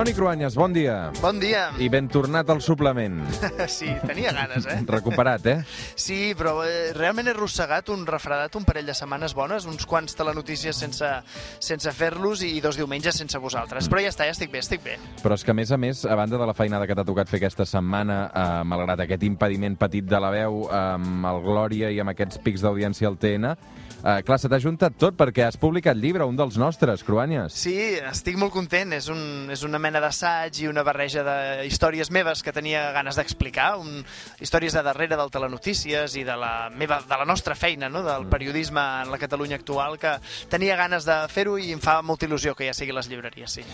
Toni Cruanyes, bon dia. Bon dia. I ben tornat al suplement. Sí, tenia ganes, eh? Recuperat, eh? Sí, però eh, realment he arrossegat un refredat un parell de setmanes bones, uns quants telenotícies sense, sense fer-los i dos diumenges sense vosaltres. Però ja està, ja estic bé, estic bé. Però és que, a més a més, a banda de la feinada que t'ha tocat fer aquesta setmana, eh, malgrat aquest impediment petit de la veu, eh, amb el Glòria i amb aquests pics d'audiència al TN, eh, clar, se t'ha juntat tot perquè has publicat llibre, un dels nostres, Cruanyes. Sí, estic molt content. És, un, és una mena d'assaig i una barreja de històries meves que tenia ganes d'explicar, un, històries de darrere del telenotícies i de la, meva, de la nostra feina, no? del periodisme en la Catalunya actual, que tenia ganes de fer-ho i em fa molta il·lusió que ja sigui les llibreries, sí.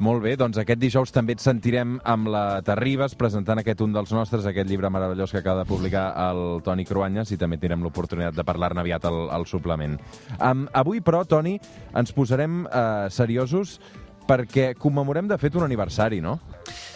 Molt bé, doncs aquest dijous també et sentirem amb la Terribas presentant aquest un dels nostres, aquest llibre meravellós que acaba de publicar el Toni Cruanyes i també tindrem l'oportunitat de parlar-ne aviat al, al suplement. Um, avui, però, Toni, ens posarem uh, seriosos perquè commemorem, de fet, un aniversari, no?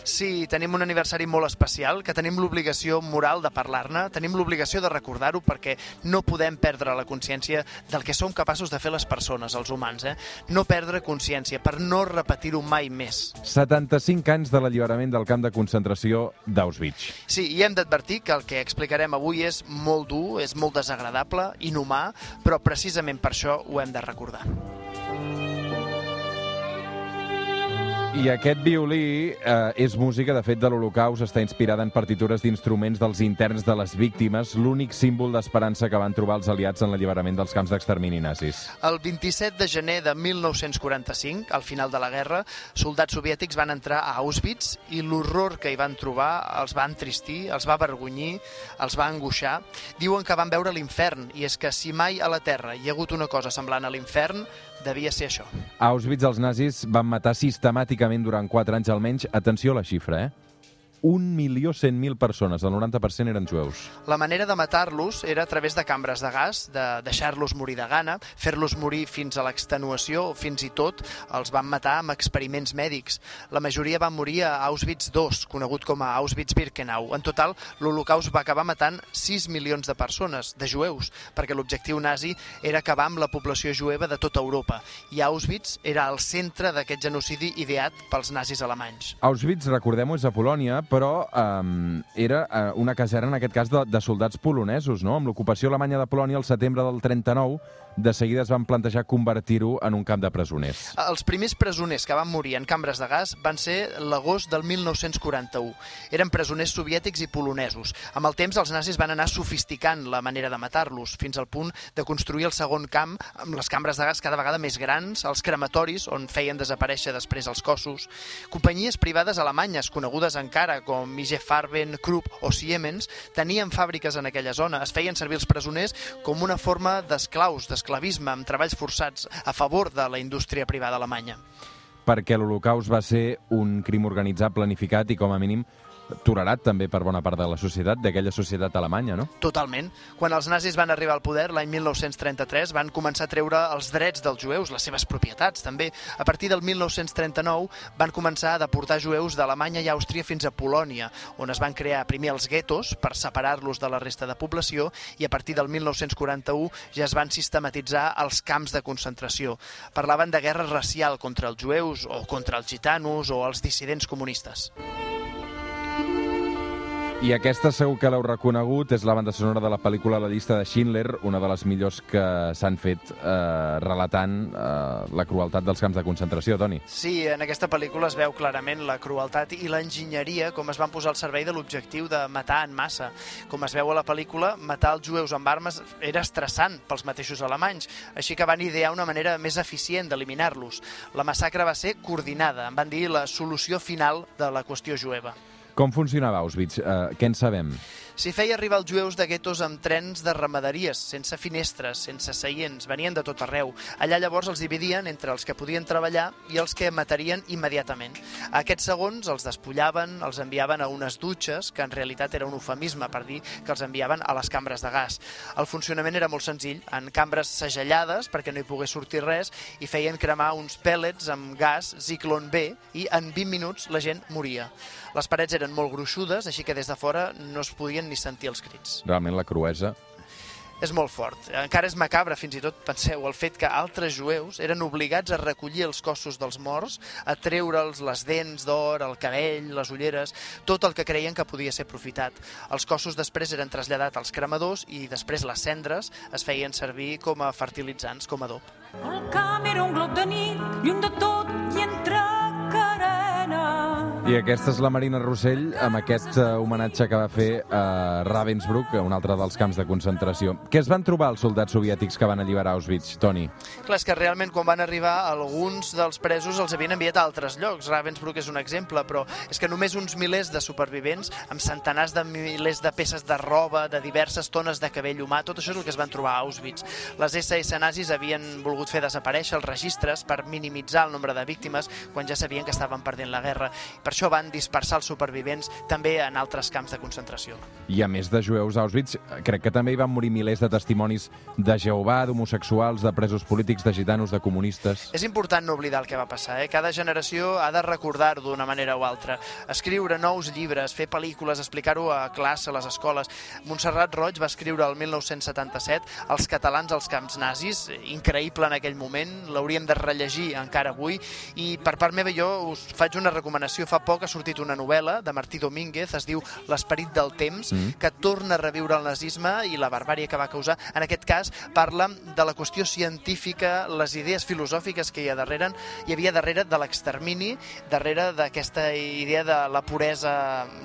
Sí, tenim un aniversari molt especial, que tenim l'obligació moral de parlar-ne, tenim l'obligació de recordar-ho perquè no podem perdre la consciència del que som capaços de fer les persones, els humans, eh? No perdre consciència, per no repetir-ho mai més. 75 anys de l'alliberament del camp de concentració d'Auschwitz. Sí, i hem d'advertir que el que explicarem avui és molt dur, és molt desagradable, inhumà, però precisament per això ho hem de recordar. I aquest violí eh, és música, de fet, de l'Holocaust, està inspirada en partitures d'instruments dels interns de les víctimes, l'únic símbol d'esperança que van trobar els aliats en l'alliberament dels camps d'extermini nazis. El 27 de gener de 1945, al final de la guerra, soldats soviètics van entrar a Auschwitz i l'horror que hi van trobar els va entristir, els va avergonyir, els va angoixar. Diuen que van veure l'infern, i és que si mai a la Terra hi ha hagut una cosa semblant a l'infern, devia ser això. A Auschwitz els nazis van matar sistemàticament durant 4 anys almenys, atenció a la xifra, eh? 1.100.000 persones, el 90% eren jueus. La manera de matar-los era a través de cambres de gas, de deixar-los morir de gana, fer-los morir fins a l'extenuació o fins i tot els van matar amb experiments mèdics. La majoria van morir a Auschwitz II, conegut com a Auschwitz-Birkenau. En total, l'Holocaust va acabar matant 6 milions de persones, de jueus, perquè l'objectiu nazi era acabar amb la població jueva de tota Europa. I Auschwitz era el centre d'aquest genocidi ideat pels nazis alemanys. Auschwitz, recordem-ho, és a Polònia, però um, era uh, una caserna, en aquest cas, de, de soldats polonesos, no? Amb l'ocupació alemanya de Polònia al setembre del 39, de seguida es van plantejar convertir-ho en un camp de presoners. Els primers presoners que van morir en cambres de gas van ser l'agost del 1941. Eren presoners soviètics i polonesos. Amb el temps, els nazis van anar sofisticant la manera de matar-los, fins al punt de construir el segon camp amb les cambres de gas cada vegada més grans, els crematoris, on feien desaparèixer després els cossos. Companyies privades alemanyes, conegudes encara com IG Farben, Krupp o Siemens, tenien fàbriques en aquella zona. Es feien servir els presoners com una forma d'esclaus, d'esclavisme, amb treballs forçats a favor de la indústria privada alemanya. Perquè l'Holocaust va ser un crim organitzat, planificat i, com a mínim, tolerat també per bona part de la societat, d'aquella societat alemanya, no? Totalment. Quan els nazis van arribar al poder, l'any 1933, van començar a treure els drets dels jueus, les seves propietats també. A partir del 1939 van començar a deportar jueus d'Alemanya i Àustria fins a Polònia, on es van crear primer els guetos per separar-los de la resta de població i a partir del 1941 ja es van sistematitzar els camps de concentració. Parlaven de guerra racial contra els jueus o contra els gitanos o els dissidents comunistes. I aquesta segur que l'heu reconegut, és la banda sonora de la pel·lícula La llista de Schindler, una de les millors que s'han fet eh, relatant eh, la crueltat dels camps de concentració, Toni. Sí, en aquesta pel·lícula es veu clarament la crueltat i l'enginyeria com es van posar al servei de l'objectiu de matar en massa. Com es veu a la pel·lícula, matar els jueus amb armes era estressant pels mateixos alemanys, així que van idear una manera més eficient d'eliminar-los. La massacre va ser coordinada, en van dir la solució final de la qüestió jueva. Com funcionava Auschwitz? Eh, què en sabem? S'hi feia arribar els jueus de guetos amb trens de ramaderies, sense finestres, sense seients, venien de tot arreu. Allà llavors els dividien entre els que podien treballar i els que matarien immediatament. A aquests segons els despullaven, els enviaven a unes dutxes, que en realitat era un eufemisme per dir que els enviaven a les cambres de gas. El funcionament era molt senzill, en cambres segellades perquè no hi pogués sortir res i feien cremar uns pèl·lets amb gas Zyklon B i en 20 minuts la gent moria. Les parets eren molt gruixudes, així que des de fora no es podien ni sentir els crits. Realment la cruesa és molt fort. Encara és macabre, fins i tot, penseu, el fet que altres jueus eren obligats a recollir els cossos dels morts, a treure'ls les dents d'or, el cabell, les ulleres, tot el que creien que podia ser aprofitat. Els cossos després eren traslladats als cremadors i després les cendres es feien servir com a fertilitzants, com a adob. El camp era un glob de nit, lluny de tot i entre i aquesta és la Marina Rossell amb aquest uh, homenatge que va fer a Ravensbrück, un altre dels camps de concentració. Què es van trobar els soldats soviètics que van alliberar Auschwitz, Toni? Clar, és que realment quan van arribar alguns dels presos els havien enviat a altres llocs. Ravensbrück és un exemple, però és que només uns milers de supervivents amb centenars de milers de peces de roba, de diverses tones de cabell humà, tot això és el que es van trobar a Auschwitz. Les SS nazis havien volgut fer desaparèixer els registres per minimitzar el nombre de víctimes quan ja sabien que estaven perdent la guerra. Per això van dispersar els supervivents també en altres camps de concentració. I a més de jueus a Auschwitz, crec que també hi van morir milers de testimonis de Jehovà, d'homosexuals, de presos polítics, de gitanos, de comunistes... És important no oblidar el que va passar. Eh? Cada generació ha de recordar-ho d'una manera o altra. Escriure nous llibres, fer pel·lícules, explicar-ho a classe, a les escoles. Montserrat Roig va escriure el 1977 Els catalans als camps nazis, increïble en aquell moment, l'hauríem de rellegir encara avui, i per part meva jo us faig una recomanació. Fa poc ha sortit una novel·la de Martí Domínguez, es diu L'esperit del temps, mm. que torna a reviure el nazisme i la barbària que va causar. En aquest cas parla de la qüestió científica, les idees filosòfiques que hi ha darrere, hi havia darrere de l'extermini, darrere d'aquesta idea de la puresa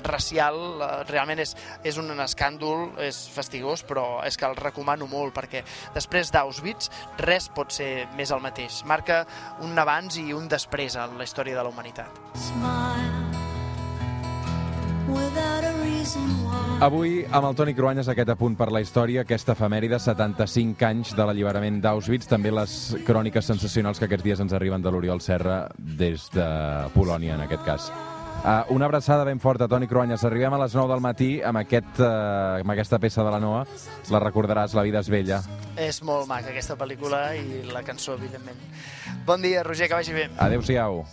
racial, eh, realment és, és un escàndol, és fastigós, però és que el recomano molt, perquè després d'Auschwitz res pot ser més el mateix. Marca un abans i un després en la història de la humanitat. Smile. Avui, amb el Toni Cruanyes, aquest apunt per la història, aquesta efemèride, 75 anys de l'alliberament d'Auschwitz, també les cròniques sensacionals que aquests dies ens arriben de l'Oriol Serra des de Polònia, en aquest cas. Uh, una abraçada ben forta, Toni Cruanyes. Arribem a les 9 del matí amb, aquest, uh, amb aquesta peça de la Noa. La recordaràs, La vida és vella. És molt maca aquesta pel·lícula i la cançó, evidentment. Bon dia, Roger, que vagi bé. Adéu-siau.